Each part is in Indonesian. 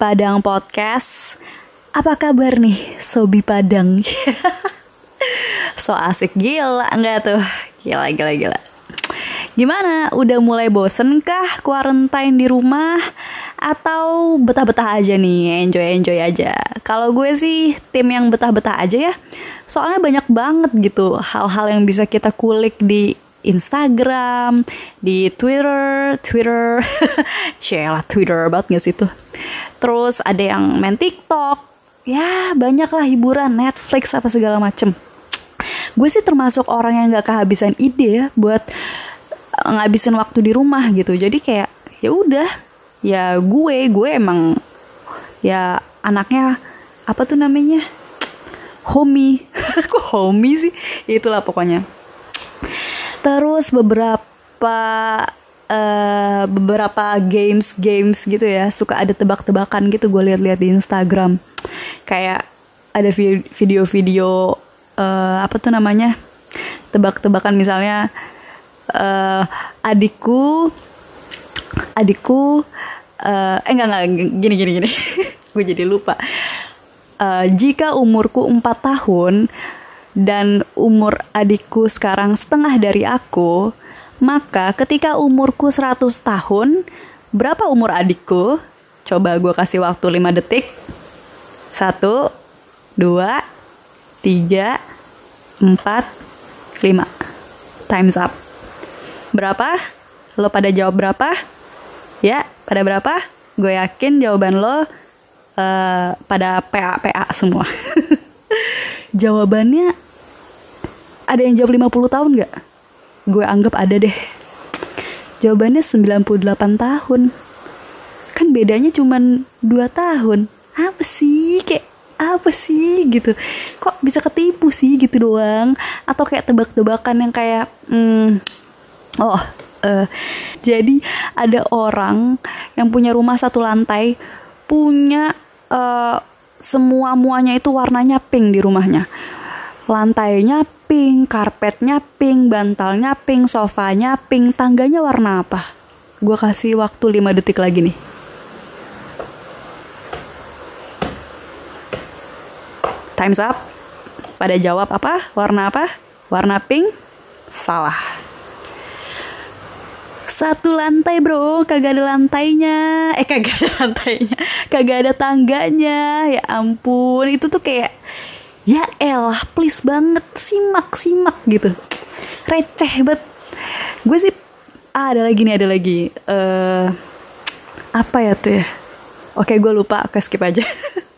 Padang Podcast. Apa kabar nih, Sobi Padang? so asik gila nggak tuh? Gila, gila, gila. Gimana? Udah mulai bosen kah quarantine di rumah? Atau betah-betah aja nih, enjoy-enjoy aja? Kalau gue sih tim yang betah-betah aja ya. Soalnya banyak banget gitu hal-hal yang bisa kita kulik di Instagram, di Twitter, Twitter, cielah Twitter banget gak sih tuh. Terus ada yang main TikTok, ya banyak lah hiburan, Netflix apa segala macem. Gue sih termasuk orang yang gak kehabisan ide ya buat eh, ngabisin waktu di rumah gitu. Jadi kayak ya udah, ya gue, gue emang ya anaknya apa tuh namanya homie, kok homie sih? Itulah pokoknya terus beberapa uh, beberapa games games gitu ya. Suka ada tebak-tebakan gitu gue lihat-lihat di Instagram. Kayak ada video-video uh, apa tuh namanya? Tebak-tebakan misalnya uh, adikku adikku uh, eh enggak enggak gini gini gini gue jadi lupa. Uh, jika umurku 4 tahun dan umur adikku sekarang setengah dari aku, maka ketika umurku 100 tahun, berapa umur adikku? Coba gue kasih waktu 5 detik. 1, 2, 3, 4, 5. Time's up. Berapa? Lo pada jawab berapa? Ya, pada berapa? Gue yakin jawaban lo uh, pada PA-PA semua. Jawabannya ada yang jawab 50 tahun gak? Gue anggap ada deh. Jawabannya 98 tahun. Kan bedanya cuma 2 tahun. Apa sih? Kayak apa sih gitu. Kok bisa ketipu sih gitu doang? Atau kayak tebak-tebakan yang kayak hmm, oh uh, jadi ada orang yang punya rumah satu lantai punya uh, semua muanya itu warnanya pink di rumahnya. Lantainya pink, karpetnya pink, bantalnya pink, sofanya pink, tangganya warna apa? Gue kasih waktu 5 detik lagi nih. Time's up. Pada jawab apa? Warna apa? Warna pink? Salah satu lantai bro kagak ada lantainya eh kagak ada lantainya kagak ada tangganya ya ampun itu tuh kayak ya elah please banget simak simak gitu. Receh banget. Gue sih ah, ada lagi nih ada lagi. Uh, apa ya tuh ya? Oke gue lupa oke skip aja.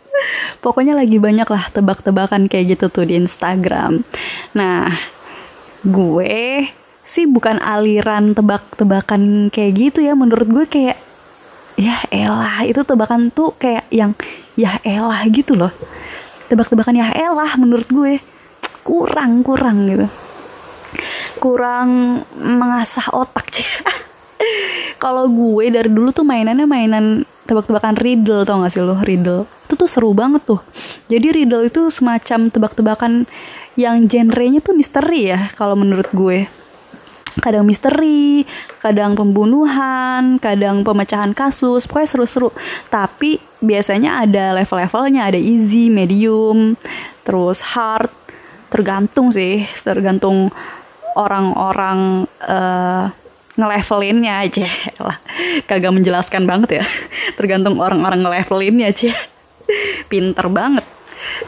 Pokoknya lagi banyak lah tebak-tebakan kayak gitu tuh di Instagram. Nah gue sih bukan aliran tebak-tebakan kayak gitu ya. Menurut gue kayak ya elah itu tebakan tuh kayak yang ya elah gitu loh tebak-tebakan ya elah menurut gue. Kurang kurang gitu. Kurang mengasah otak sih kalau gue dari dulu tuh mainannya mainan tebak-tebakan riddle tau gak sih lo? Riddle. Itu tuh seru banget tuh. Jadi riddle itu semacam tebak-tebakan yang genrenya tuh misteri ya kalau menurut gue. Kadang misteri, kadang pembunuhan, kadang pemecahan kasus, pokoknya seru-seru. Tapi biasanya ada level-levelnya, ada easy, medium, terus hard, tergantung sih, tergantung orang-orang uh, ngelevelinnya aja lah. Kagak menjelaskan banget ya. Tergantung orang-orang ngelevelinnya aja. Pinter banget.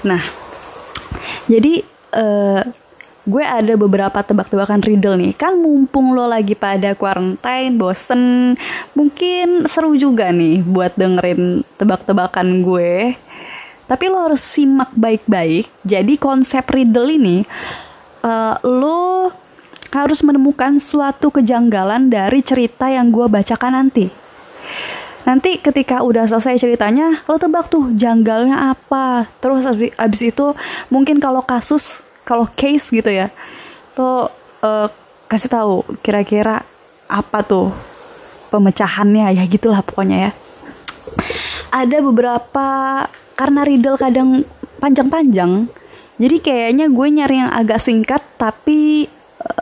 Nah, jadi uh, gue ada beberapa tebak-tebakan riddle nih. Kan mumpung lo lagi pada quarantine bosen mungkin seru juga nih buat dengerin tebak-tebakan gue. Tapi lo harus simak baik-baik. Jadi konsep riddle ini uh, lo harus menemukan suatu kejanggalan dari cerita yang gue bacakan nanti. Nanti ketika udah selesai ceritanya lo tebak tuh janggalnya apa. Terus abis, abis itu mungkin kalau kasus kalau case gitu ya lo uh, kasih tahu kira-kira apa tuh pemecahannya ya gitulah pokoknya ya ada beberapa karena riddle kadang panjang-panjang jadi kayaknya gue nyari yang agak singkat tapi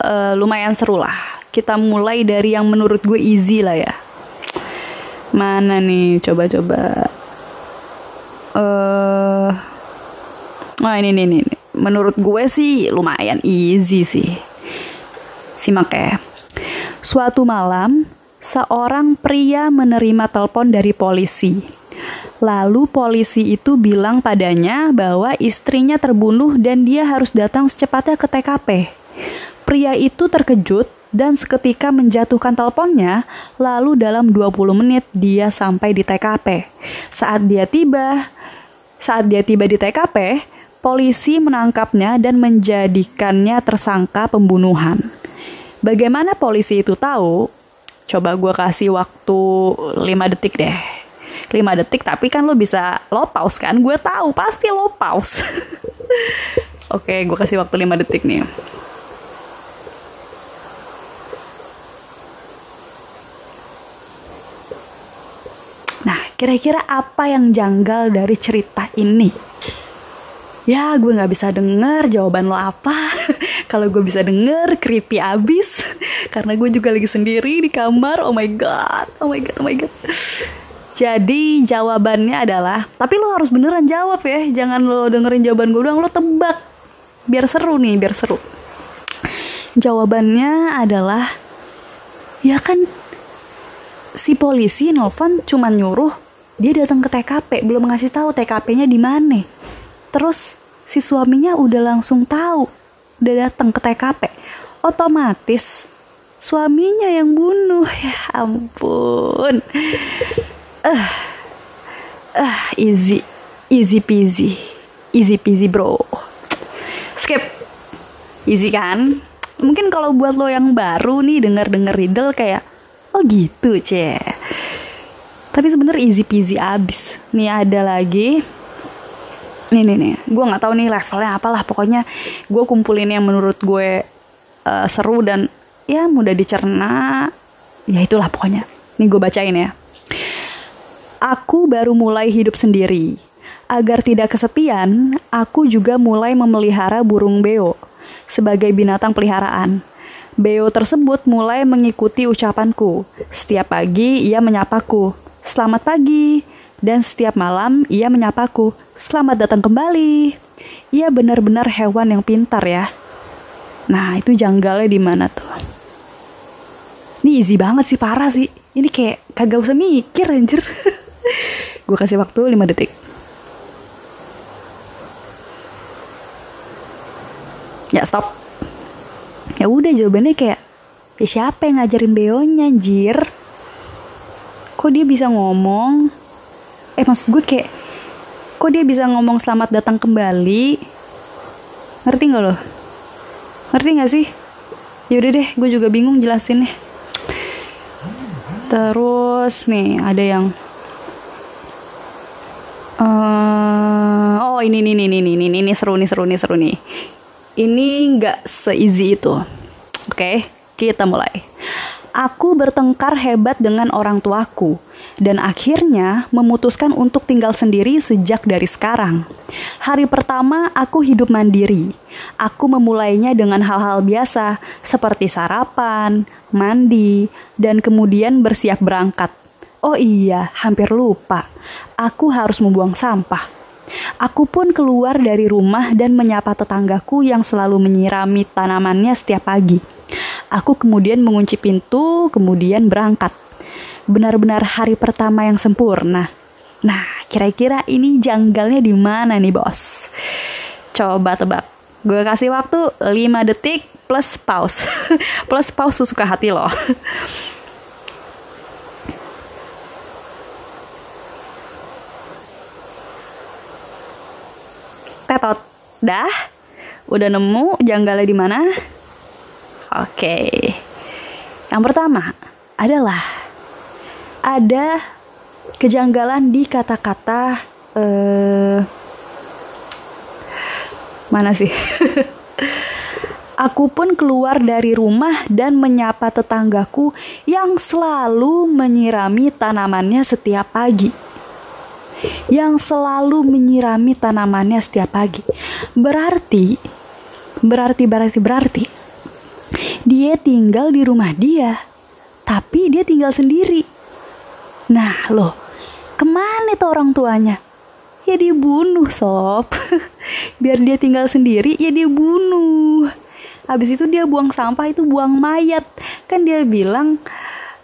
uh, lumayan seru lah kita mulai dari yang menurut gue easy lah ya Mana nih? Coba-coba. Eh, uh, oh ini nih, nih. Menurut gue sih lumayan easy sih. Simak ya. Suatu malam, seorang pria menerima telepon dari polisi. Lalu polisi itu bilang padanya bahwa istrinya terbunuh dan dia harus datang secepatnya ke TKP. Pria itu terkejut dan seketika menjatuhkan teleponnya, lalu dalam 20 menit dia sampai di TKP. Saat dia tiba, saat dia tiba di TKP, polisi menangkapnya dan menjadikannya tersangka pembunuhan. Bagaimana polisi itu tahu? Coba gue kasih waktu 5 detik deh. 5 detik tapi kan lo bisa lo pause kan? Gue tahu pasti lo pause. Oke, gue kasih waktu 5 detik nih. Kira-kira apa yang janggal dari cerita ini? Ya, gue gak bisa denger jawaban lo apa. Kalau gue bisa denger, creepy abis. Karena gue juga lagi sendiri di kamar. Oh my god, oh my god, oh my god. Jadi jawabannya adalah, tapi lo harus beneran jawab ya. Jangan lo dengerin jawaban gue doang, lo tebak. Biar seru nih, biar seru. Jawabannya adalah, ya kan si polisi nelfon cuma nyuruh dia datang ke TKP belum ngasih tahu TKP-nya di mana terus si suaminya udah langsung tahu udah datang ke TKP otomatis suaminya yang bunuh. Ya ampun. Ah uh, uh, easy easy peasy easy peasy bro. Skip. Easy kan? Mungkin kalau buat lo yang baru nih denger denger riddle kayak oh gitu cie tapi sebenernya easy peasy abis. Nih ada lagi nih nih nih. Gue nggak tahu nih levelnya apalah. Pokoknya gue kumpulin yang menurut gue uh, seru dan ya mudah dicerna. Ya itulah pokoknya. Nih gue bacain ya. Aku baru mulai hidup sendiri. Agar tidak kesepian aku juga mulai memelihara burung beo sebagai binatang peliharaan. Beo tersebut mulai mengikuti ucapanku. Setiap pagi ia menyapaku. Selamat pagi. Dan setiap malam ia menyapaku, selamat datang kembali. Ia benar-benar hewan yang pintar ya. Nah itu janggalnya di mana tuh? Ini easy banget sih, parah sih. Ini kayak kagak usah mikir anjir. Gue kasih waktu 5 detik. Ya stop. Ya udah jawabannya kayak ya siapa yang ngajarin beonya anjir? kok dia bisa ngomong eh maksud gue kayak kok dia bisa ngomong selamat datang kembali? Ngerti nggak lo? Ngerti nggak sih? Yaudah deh gue juga bingung jelasinnya. Terus nih ada yang uh, oh ini nih nih nih nih nih ini seru nih seru nih seru nih. Ini nggak se-easy itu. Oke okay, kita mulai. Aku bertengkar hebat dengan orang tuaku dan akhirnya memutuskan untuk tinggal sendiri sejak dari sekarang. Hari pertama aku hidup mandiri. Aku memulainya dengan hal-hal biasa seperti sarapan, mandi, dan kemudian bersiap berangkat. Oh iya, hampir lupa. Aku harus membuang sampah. Aku pun keluar dari rumah dan menyapa tetanggaku yang selalu menyirami tanamannya setiap pagi. Aku kemudian mengunci pintu, kemudian berangkat. Benar-benar hari pertama yang sempurna. Nah, kira-kira ini janggalnya di mana nih, Bos? Coba tebak. Gue kasih waktu 5 detik plus pause. plus pause suka hati loh. Tetot. Dah? Udah nemu janggalnya di mana? Oke. Yang pertama adalah ada kejanggalan di kata-kata uh, mana sih? Aku pun keluar dari rumah dan menyapa tetanggaku yang selalu menyirami tanamannya setiap pagi. Yang selalu menyirami tanamannya setiap pagi. Berarti, berarti, berarti, berarti, dia tinggal di rumah dia, tapi dia tinggal sendiri. Nah loh, ke mana tuh orang tuanya? Ya dibunuh sob. Biar dia tinggal sendiri ya dia bunuh. Habis itu dia buang sampah itu buang mayat. Kan dia bilang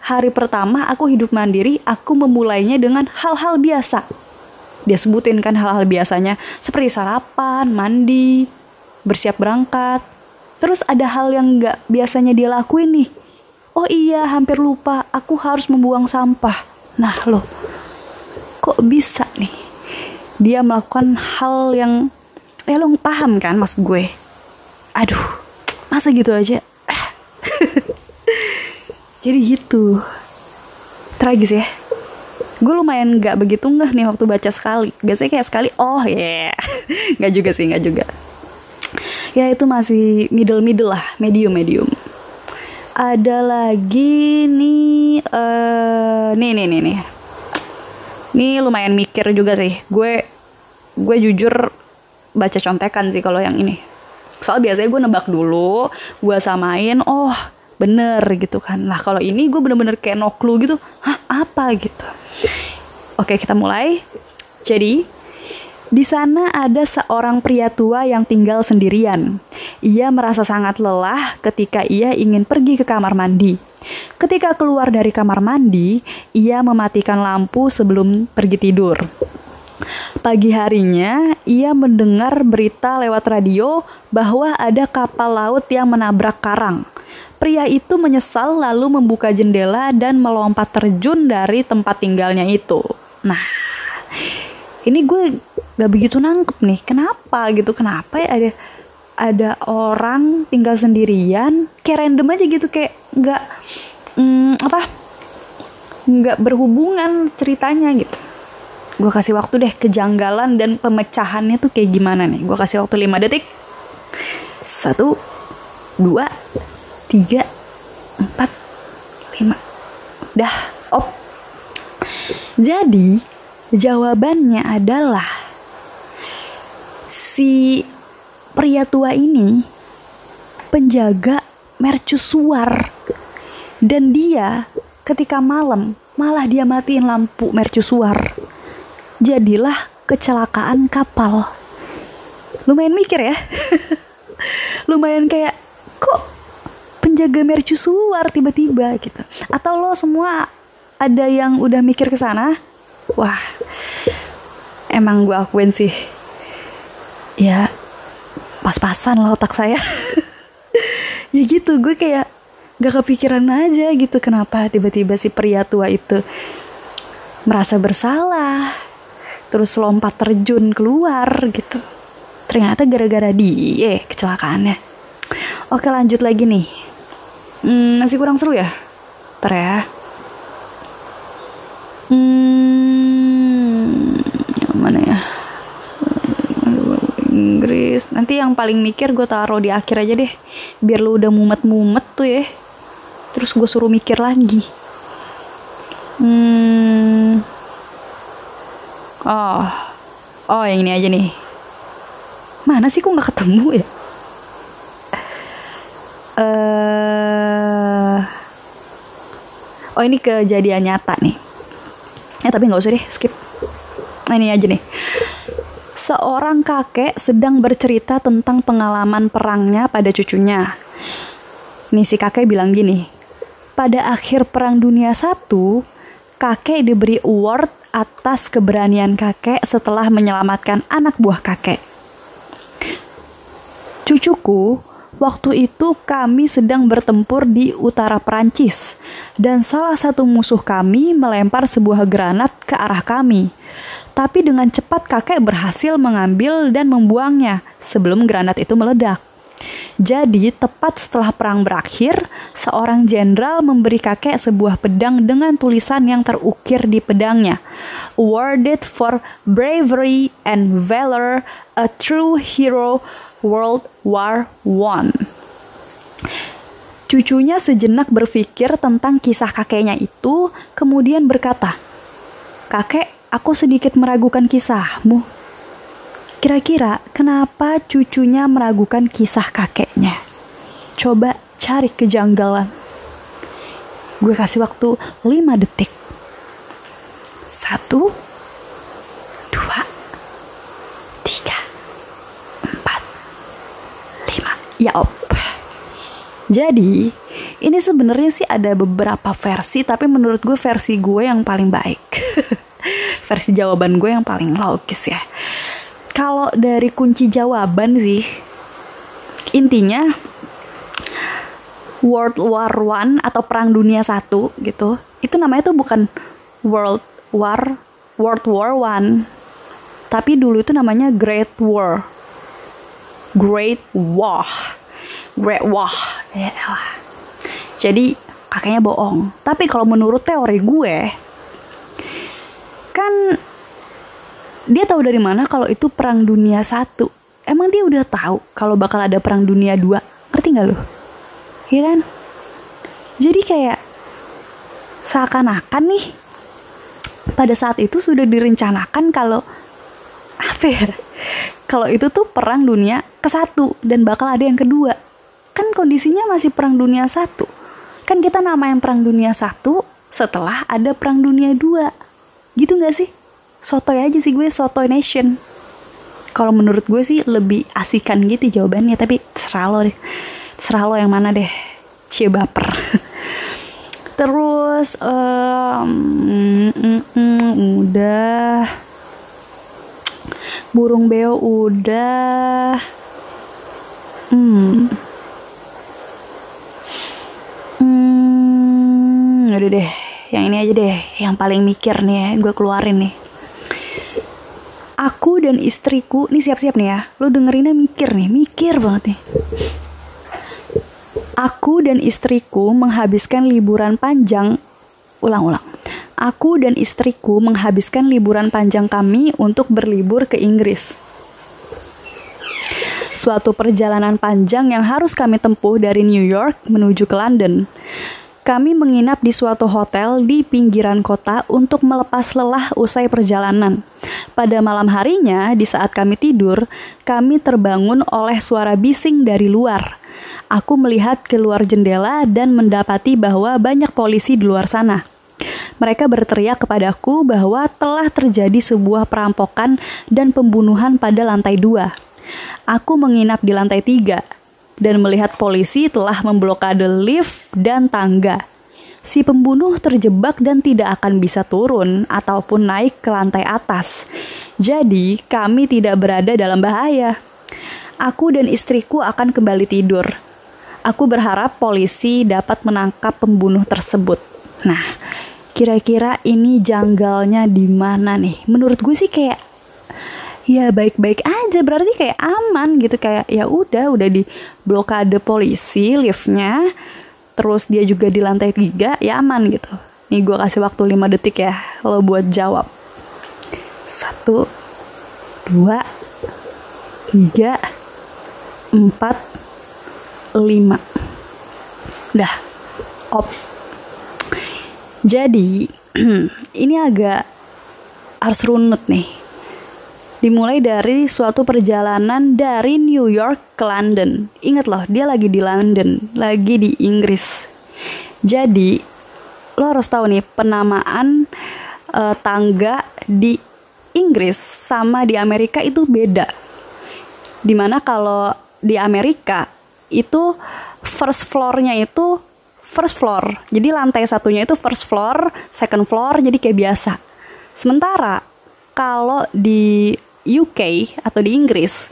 hari pertama aku hidup mandiri, aku memulainya dengan hal-hal biasa. Dia sebutin kan hal-hal biasanya seperti sarapan, mandi, bersiap berangkat. Terus ada hal yang nggak biasanya dia lakuin nih. Oh iya, hampir lupa, aku harus membuang sampah. Nah loh, kok bisa nih? Dia melakukan hal yang, eh lo paham kan mas gue? Aduh, masa gitu aja? Jadi gitu. Tragis ya. Gue lumayan gak begitu ngeh nih waktu baca sekali. Biasanya kayak sekali, oh ya. Yeah. gak juga sih, gak juga. Ya itu masih middle-middle lah, medium-medium. Ada lagi nih, uh, nih nih nih nih. Nih lumayan mikir juga sih. Gue gue jujur baca contekan sih kalau yang ini. Soal biasanya gue nebak dulu, gue samain, oh bener gitu kan lah kalau ini gue bener-bener kayak no clue gitu hah apa gitu oke kita mulai jadi di sana ada seorang pria tua yang tinggal sendirian. Ia merasa sangat lelah ketika ia ingin pergi ke kamar mandi. Ketika keluar dari kamar mandi, ia mematikan lampu sebelum pergi tidur. Pagi harinya, ia mendengar berita lewat radio bahwa ada kapal laut yang menabrak karang. Pria itu menyesal lalu membuka jendela dan melompat terjun dari tempat tinggalnya itu. Nah, ini gue gak begitu nangkep nih. Kenapa gitu? Kenapa ya ada ada orang tinggal sendirian kayak random aja gitu kayak nggak hmm, apa nggak berhubungan ceritanya gitu. Gue kasih waktu deh kejanggalan dan pemecahannya tuh kayak gimana nih. Gue kasih waktu 5 detik. Satu dua tiga empat lima. Dah op. Jadi jawabannya adalah si pria tua ini penjaga mercusuar. Dan dia ketika malam malah dia matiin lampu mercusuar. Jadilah kecelakaan kapal. Lumayan mikir ya. Lumayan kayak kok penjaga mercusuar tiba-tiba? gitu. Atau lo semua ada yang udah mikir ke sana? Wah emang gue akuin sih. Ya pas-pasan lah otak saya ya gitu gue kayak gak kepikiran aja gitu kenapa tiba-tiba si pria tua itu merasa bersalah terus lompat terjun keluar gitu ternyata gara-gara dia kecelakaannya oke lanjut lagi nih Hmm, masih kurang seru ya? Ntar ya. Hmm, mana ya? Inggris. Nanti yang paling mikir gue taruh di akhir aja deh. Biar lu udah mumet-mumet tuh ya. Terus gue suruh mikir lagi. Hmm. Oh. Oh, yang ini aja nih. Mana sih kok nggak ketemu ya? oh ini kejadian nyata nih ya tapi nggak usah deh skip nah, ini aja nih seorang kakek sedang bercerita tentang pengalaman perangnya pada cucunya nih si kakek bilang gini pada akhir perang dunia satu kakek diberi award atas keberanian kakek setelah menyelamatkan anak buah kakek cucuku Waktu itu kami sedang bertempur di utara Perancis dan salah satu musuh kami melempar sebuah granat ke arah kami. Tapi dengan cepat kakek berhasil mengambil dan membuangnya sebelum granat itu meledak. Jadi, tepat setelah perang berakhir, seorang jenderal memberi kakek sebuah pedang dengan tulisan yang terukir di pedangnya. Awarded for bravery and valor, a true hero World War One. Cucunya sejenak berpikir tentang kisah kakeknya itu, kemudian berkata, "Kakek, aku sedikit meragukan kisahmu. Kira-kira kenapa cucunya meragukan kisah kakeknya? Coba cari kejanggalan." Gue kasih waktu 5 detik. Satu, dua, tiga, empat, lima. Ya op. Jadi ini sebenarnya sih ada beberapa versi, tapi menurut gue versi gue yang paling baik. versi jawaban gue yang paling logis ya. Kalau dari kunci jawaban sih, intinya World War One atau Perang Dunia Satu gitu, itu namanya tuh bukan World War World War One, tapi dulu itu namanya Great War. Great War, Great War. Ya, jadi kakeknya bohong. Tapi kalau menurut teori gue, kan dia tahu dari mana kalau itu perang dunia satu. Emang dia udah tahu kalau bakal ada perang dunia dua. Ngerti nggak lo? Iya kan? Jadi kayak seakan-akan nih pada saat itu sudah direncanakan kalau apa ya? Kalau itu tuh perang dunia ke satu dan bakal ada yang kedua. Kan kondisinya masih perang dunia satu kan kita namain perang dunia satu setelah ada perang dunia dua gitu nggak sih? Sotoy aja sih gue sotoy nation. Kalau menurut gue sih lebih asikan gitu jawabannya tapi terserah lo deh. Terserah lo yang mana deh cie baper. Terus um, mm, mm, udah. Burung beo udah. Hmm udah deh yang ini aja deh yang paling mikir nih ya gue keluarin nih. Aku dan istriku nih siap-siap nih ya. Lo dengerinnya mikir nih mikir banget nih. Aku dan istriku menghabiskan liburan panjang ulang-ulang. Aku dan istriku menghabiskan liburan panjang kami untuk berlibur ke Inggris. Suatu perjalanan panjang yang harus kami tempuh dari New York menuju ke London. Kami menginap di suatu hotel di pinggiran kota untuk melepas lelah usai perjalanan. Pada malam harinya, di saat kami tidur, kami terbangun oleh suara bising dari luar. Aku melihat keluar jendela dan mendapati bahwa banyak polisi di luar sana. Mereka berteriak kepadaku bahwa telah terjadi sebuah perampokan dan pembunuhan pada lantai dua. Aku menginap di lantai tiga dan melihat polisi telah memblokade lift dan tangga. Si pembunuh terjebak dan tidak akan bisa turun ataupun naik ke lantai atas. Jadi, kami tidak berada dalam bahaya. Aku dan istriku akan kembali tidur. Aku berharap polisi dapat menangkap pembunuh tersebut. Nah, kira-kira ini janggalnya di mana nih? Menurut gue sih kayak ya baik-baik aja. Berarti kayak aman gitu. Kayak ya udah udah di blokade polisi liftnya terus dia juga di lantai tiga ya aman gitu. Nih gue kasih waktu 5 detik ya lo buat jawab. Satu dua tiga empat lima. Udah op. Jadi ini agak harus runut nih dimulai dari suatu perjalanan dari New York ke London. Ingat loh, dia lagi di London, lagi di Inggris. Jadi, lo harus tahu nih penamaan uh, tangga di Inggris sama di Amerika itu beda. Di mana kalau di Amerika itu first floor-nya itu first floor. Jadi lantai satunya itu first floor, second floor jadi kayak biasa. Sementara kalau di UK atau di Inggris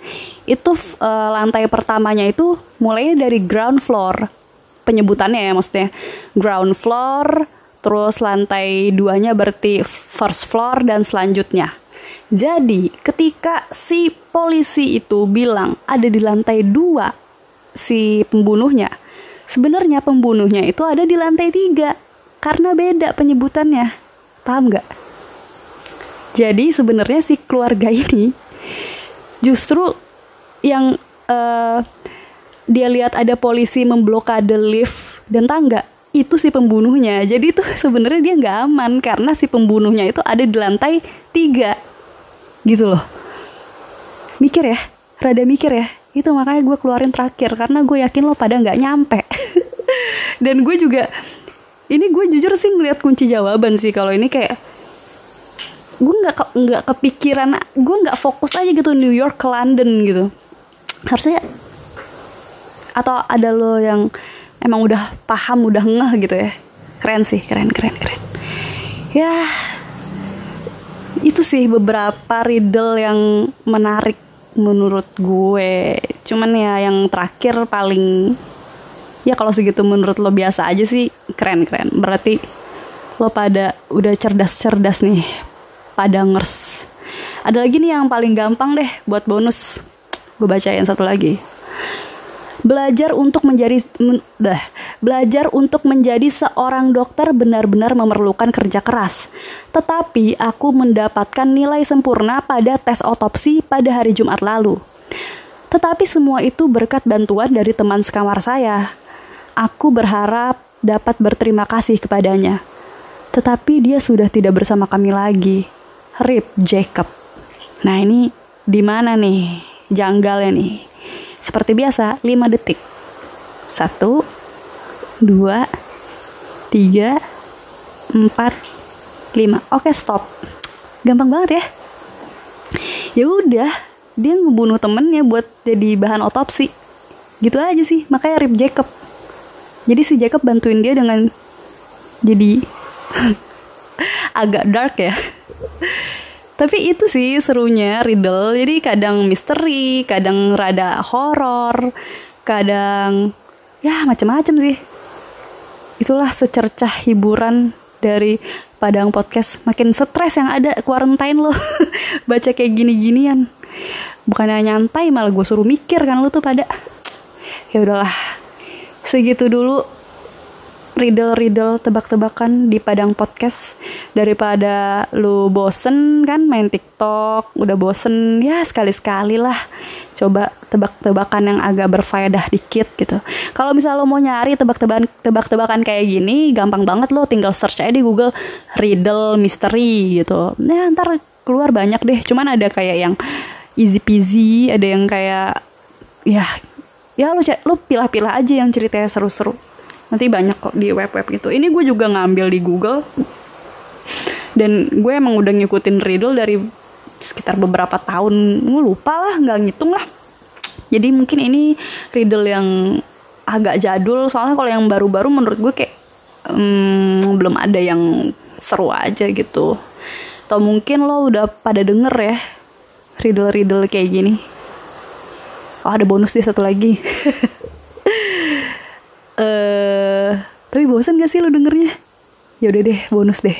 itu uh, lantai pertamanya itu mulai dari ground floor penyebutannya ya maksudnya. Ground floor terus lantai duanya berarti first floor dan selanjutnya. Jadi ketika si polisi itu bilang ada di lantai dua si pembunuhnya sebenarnya pembunuhnya itu ada di lantai tiga karena beda penyebutannya. Paham nggak jadi sebenarnya si keluarga ini justru yang uh, dia lihat ada polisi memblokade lift dan tangga itu si pembunuhnya. Jadi itu sebenarnya dia nggak aman karena si pembunuhnya itu ada di lantai tiga gitu loh. Mikir ya, rada mikir ya. Itu makanya gue keluarin terakhir karena gue yakin lo pada nggak nyampe. dan gue juga ini gue jujur sih ngeliat kunci jawaban sih kalau ini kayak gue nggak ke, nggak kepikiran gue nggak fokus aja gitu New York ke London gitu. Harusnya atau ada lo yang emang udah paham udah ngeh gitu ya. Keren sih keren keren keren. Ya itu sih beberapa riddle yang menarik menurut gue. Cuman ya yang terakhir paling ya kalau segitu menurut lo biasa aja sih keren keren. Berarti lo pada udah cerdas cerdas nih pada ngers ada lagi nih yang paling gampang deh buat bonus gue bacain satu lagi belajar untuk menjadi men, bah, belajar untuk menjadi seorang dokter benar-benar memerlukan kerja keras. Tetapi aku mendapatkan nilai sempurna pada tes otopsi pada hari Jumat lalu. Tetapi semua itu berkat bantuan dari teman sekamar saya. Aku berharap dapat berterima kasih kepadanya. Tetapi dia sudah tidak bersama kami lagi. Rip Jacob. Nah ini di mana nih janggalnya nih? Seperti biasa, 5 detik. 1 2 3 4 5. Oke, stop. Gampang banget ya. Ya udah, dia ngebunuh temennya buat jadi bahan otopsi. Gitu aja sih, makanya Rip Jacob. Jadi si Jacob bantuin dia dengan jadi agak dark ya. Tapi itu sih serunya riddle. Jadi kadang misteri, kadang rada horor, kadang ya macam-macam sih. Itulah secercah hiburan dari Padang Podcast. Makin stres yang ada quarantine lo. Baca kayak gini-ginian. Bukannya nyantai malah gue suruh mikir kan lo tuh pada. Ya udahlah. Segitu dulu riddle-riddle tebak-tebakan di Padang Podcast. Daripada lu bosen kan main TikTok udah bosen ya sekali-sekali lah. Coba tebak-tebakan yang agak berfaedah dikit gitu. Kalau misal lo mau nyari tebak-tebakan tebak-tebakan kayak gini gampang banget lo tinggal search aja di Google riddle misteri gitu. Nah ntar keluar banyak deh. Cuman ada kayak yang easy peasy ada yang kayak ya ya lo lo pilah-pilah aja yang ceritanya seru-seru nanti banyak kok di web-web gitu. Ini gue juga ngambil di Google. Dan gue emang udah ngikutin riddle dari sekitar beberapa tahun. Gue lupa lah nggak ngitung lah. Jadi mungkin ini riddle yang agak jadul. Soalnya kalau yang baru-baru menurut gue kayak hmm, belum ada yang seru aja gitu. Atau mungkin lo udah pada denger ya riddle-riddle kayak gini. Oh ada bonus deh satu lagi. Uh, tapi bosan gak sih lo dengernya? Ya udah deh bonus deh.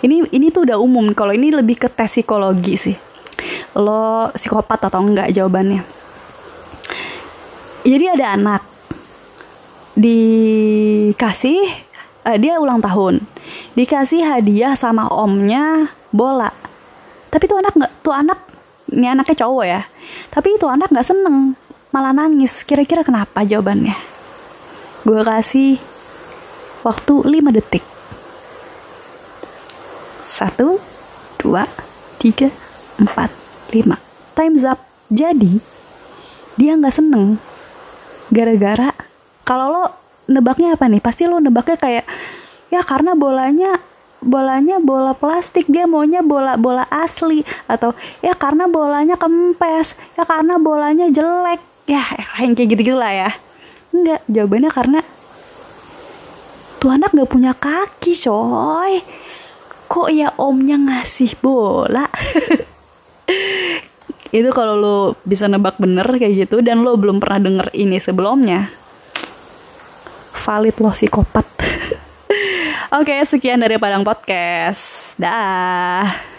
Ini ini tuh udah umum. Kalau ini lebih ke tes psikologi sih. Lo psikopat atau enggak jawabannya? Jadi ada anak. Dikasih uh, dia ulang tahun. Dikasih hadiah sama omnya bola. Tapi tuh anak nggak tuh anak ini anaknya cowok ya. Tapi itu anak nggak seneng malah nangis. Kira-kira kenapa jawabannya? Gue kasih waktu 5 detik. Satu dua tiga empat lima. Time's up. Jadi dia nggak seneng. Gara-gara kalau lo nebaknya apa nih? Pasti lo nebaknya kayak ya karena bolanya bolanya bola plastik dia maunya bola bola asli atau ya karena bolanya kempes ya karena bolanya jelek. Ya yang kayak gitu gitulah ya. Enggak, jawabannya karena tuh anak gak punya kaki coy. Kok ya omnya ngasih bola? Itu kalau lo bisa nebak bener kayak gitu dan lo belum pernah denger ini sebelumnya. Valid lo psikopat. Oke sekian dari Padang Podcast. Dah